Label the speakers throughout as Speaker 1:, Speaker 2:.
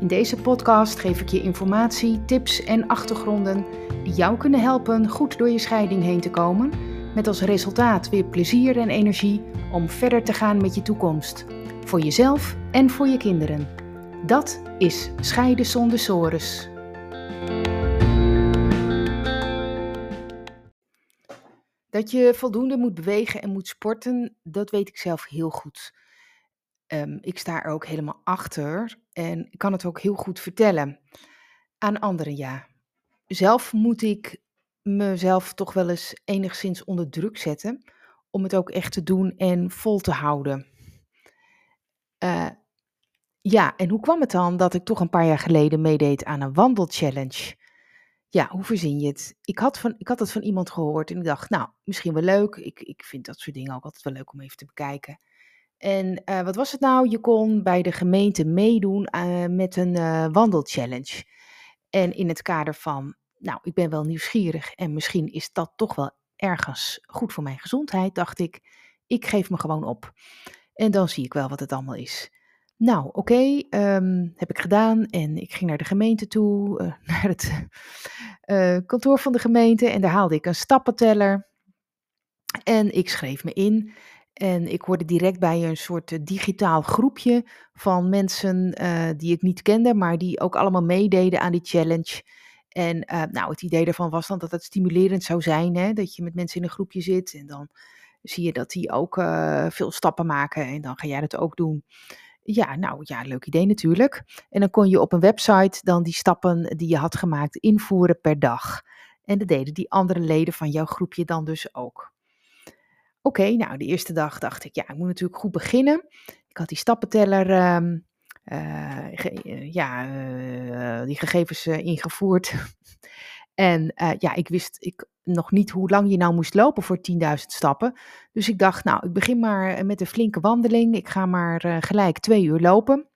Speaker 1: In deze podcast geef ik je informatie, tips en achtergronden die jou kunnen helpen goed door je scheiding heen te komen, met als resultaat weer plezier en energie om verder te gaan met je toekomst, voor jezelf en voor je kinderen. Dat is Scheiden zonder sores. Dat je voldoende moet bewegen en moet sporten, dat weet ik zelf heel goed. Um, ik sta er ook helemaal achter en ik kan het ook heel goed vertellen aan anderen, ja. Zelf moet ik mezelf toch wel eens enigszins onder druk zetten om het ook echt te doen en vol te houden. Uh, ja, en hoe kwam het dan dat ik toch een paar jaar geleden meedeed aan een wandelchallenge? Ja, hoe verzin je het? Ik had, van, ik had het van iemand gehoord en ik dacht, nou, misschien wel leuk. Ik, ik vind dat soort dingen ook altijd wel leuk om even te bekijken. En uh, wat was het nou? Je kon bij de gemeente meedoen uh, met een uh, wandelchallenge. En in het kader van, nou, ik ben wel nieuwsgierig en misschien is dat toch wel ergens goed voor mijn gezondheid, dacht ik, ik geef me gewoon op. En dan zie ik wel wat het allemaal is. Nou, oké, ehm, heb ik gedaan en ik ging naar de gemeente toe, naar het kantoor van de gemeente en daar haalde ik een stappenteller. En ik schreef me in. En ik hoorde direct bij een soort eh, digitaal groepje van mensen uh, die ik niet kende, maar die ook allemaal meededen aan die challenge. En uh, nou, het idee daarvan was dan dat het stimulerend zou zijn, hè? dat je met mensen in een groepje zit en dan zie je dat die ook veel stappen maken en dan ga jij dat ook doen. Ja, nou ja, leuk idee natuurlijk. En dan kon je op een website dan die stappen die je had gemaakt invoeren per dag. En dat deden die andere leden van jouw groepje dan dus ook. Oké, nou de eerste dag dacht ik, ja, ik moet natuurlijk goed beginnen. Ik had die stappenteller, uh, uh, ja, uh, die gegevens ingevoerd. en ja, ik wist ik, nog niet hoe lang je nou moest lopen voor 10.000 stappen. Dus ik dacht, nou, ik begin maar met een flinke wandeling. Ik ga maar gelijk twee uur lopen.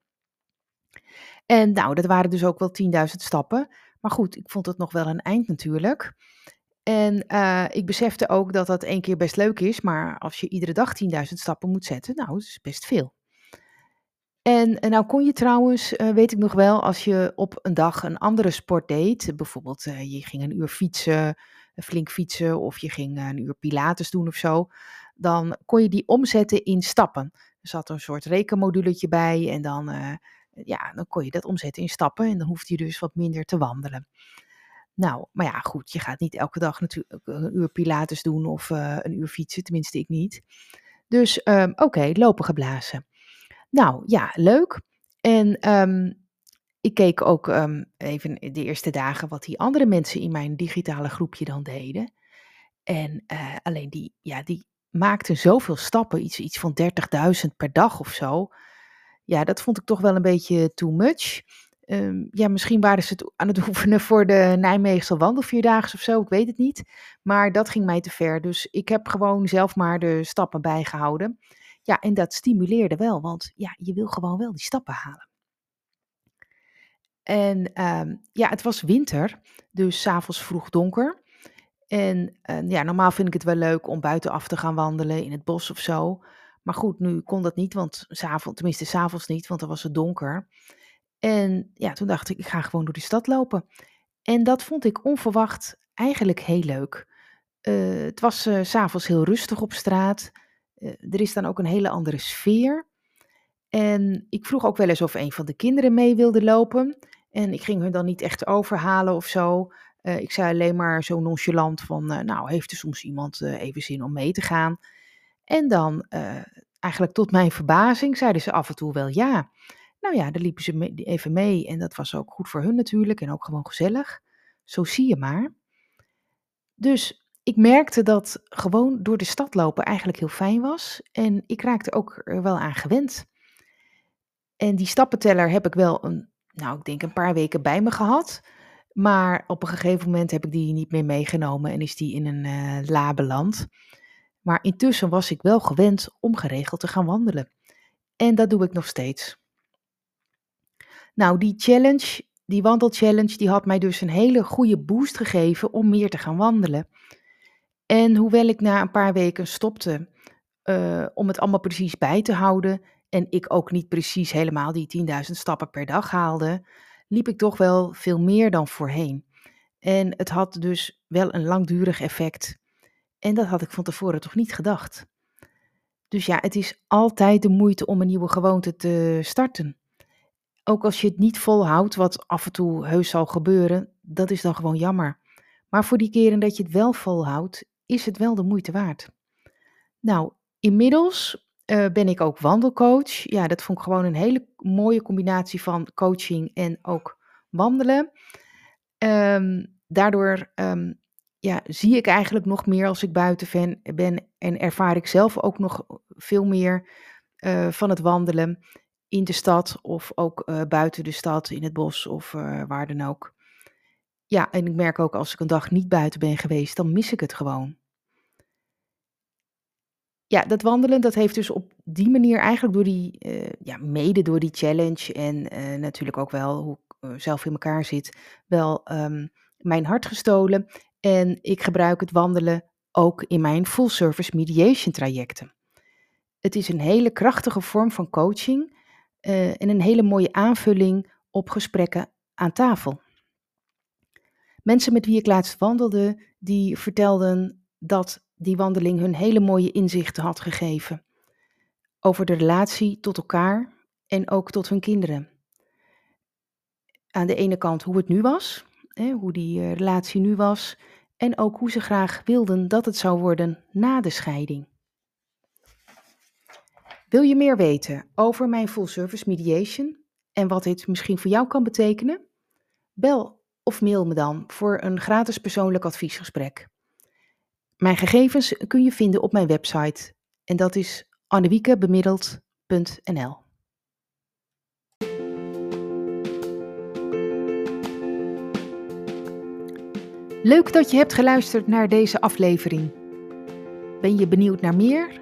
Speaker 1: En nou, dat waren dus ook wel 10.000 stappen. Maar goed, ik vond het nog wel een eind natuurlijk. En uh, ik besefte ook dat dat één keer best leuk is, maar als je iedere dag 10.000 stappen moet zetten, nou, dat is best veel. En, nou kon je trouwens, uh, weet ik nog wel, als je op een dag een andere sport deed, bijvoorbeeld uh, je ging een uur fietsen, flink fietsen, of je ging een uur pilates doen of zo, dan kon je die omzetten in stappen. Er zat een soort rekenmoduletje bij en dan, ja, dan kon je dat omzetten in stappen en dan hoefde je dus wat minder te wandelen. Nou, maar ja, goed, je gaat niet elke dag natuurlijk een uur pilates doen of uh, een uur fietsen, tenminste ik niet. Dus um, oké, lopen geblazen. Nou ja, leuk. En um, ik keek ook um, even de eerste dagen wat die andere mensen in mijn digitale groepje dan deden. En uh, alleen die, ja, die maakten zoveel stappen, iets, iets van 30.000 per dag of zo. Ja, dat vond ik toch wel een beetje too much. Um, ja, misschien waren ze het aan het oefenen voor de Nijmeegse wandelvierdaagse of zo, ik weet het niet. Maar dat ging mij te ver, dus ik heb gewoon zelf maar de stappen bijgehouden. Ja, en dat stimuleerde wel, want ja, je wil gewoon wel die stappen halen. En um, ja, het was winter, dus s'avonds vroeg donker. En uh, ja, normaal vind ik het wel leuk om buitenaf te gaan wandelen in het bos of zo. Maar goed, nu kon dat niet, want s'avonds, tenminste s'avonds niet, want dan was het donker. En ja, toen dacht ik, ik ga gewoon door de stad lopen. En dat vond ik onverwacht eigenlijk heel leuk. Uh, het was uh, s'avonds heel rustig op straat. Uh, er is dan ook een hele andere sfeer. En ik vroeg ook wel eens of een van de kinderen mee wilde lopen. En ik ging hun dan niet echt overhalen of zo. ik zei alleen maar zo nonchalant van, nou, heeft er soms iemand even zin om mee te gaan? En dan, eigenlijk tot mijn verbazing, zeiden ze af en toe wel ja. Nou ja, daar liepen ze even mee en dat was ook goed voor hun natuurlijk en ook gewoon gezellig. Zo zie je maar. Dus ik merkte dat gewoon door de stad lopen eigenlijk heel fijn was en ik raakte ook er wel aan gewend. En die stappenteller heb ik wel een, nou ik denk een paar weken bij me gehad. Maar op een gegeven moment heb ik die niet meer meegenomen en is die in een uh, la beland. Maar intussen was ik wel gewend om geregeld te gaan wandelen. En dat doe ik nog steeds. Nou, die challenge, die wandelchallenge, die had mij dus een hele goede boost gegeven om meer te gaan wandelen. En hoewel ik na een paar weken stopte uh, om het allemaal precies bij te houden en ik ook niet precies helemaal die 10.000 stappen per dag haalde, liep ik toch wel veel meer dan voorheen. En het had dus wel een langdurig effect. En dat had ik van tevoren toch niet gedacht. Dus ja, het is altijd de moeite om een nieuwe gewoonte te starten. Ook als je het niet volhoudt, wat af en toe heus zal gebeuren, dat is dan gewoon jammer. Maar voor die keren dat je het wel volhoudt, is het wel de moeite waard. Nou, inmiddels uh, ben ik ook wandelcoach. Ja, dat vond ik gewoon een hele mooie combinatie van coaching en ook wandelen. Um, daardoor um, ja, zie ik eigenlijk nog meer als ik buiten ben en ervaar ik zelf ook nog veel meer uh, van het wandelen in de stad of ook uh, buiten de stad, in het bos of uh, waar dan ook. Ja, en ik merk ook als ik een dag niet buiten ben geweest, dan mis ik het gewoon. Ja, dat wandelen, dat heeft dus op die manier eigenlijk door die, uh, ja, mede door die challenge en natuurlijk ook wel hoe ik zelf in elkaar zit, wel um, mijn hart gestolen. En ik gebruik het wandelen ook in mijn full service mediation trajecten. Het is een hele krachtige vorm van coaching en een hele mooie aanvulling op gesprekken aan tafel. Mensen met wie ik laatst wandelde, die vertelden dat die wandeling hun hele mooie inzichten had gegeven. Over de relatie tot elkaar en ook tot hun kinderen. Aan de ene kant hoe het nu was, hè, hoe die uh, relatie nu was, en ook hoe ze graag wilden dat het zou worden na de scheiding. Wil je meer weten over mijn full service mediation en wat dit misschien voor jou kan betekenen? Bel of mail me dan voor een gratis persoonlijk adviesgesprek. Mijn gegevens kun je vinden op mijn website en dat is annewiekebemiddeld.nl. Leuk dat je hebt geluisterd naar deze aflevering. Ben je benieuwd naar meer?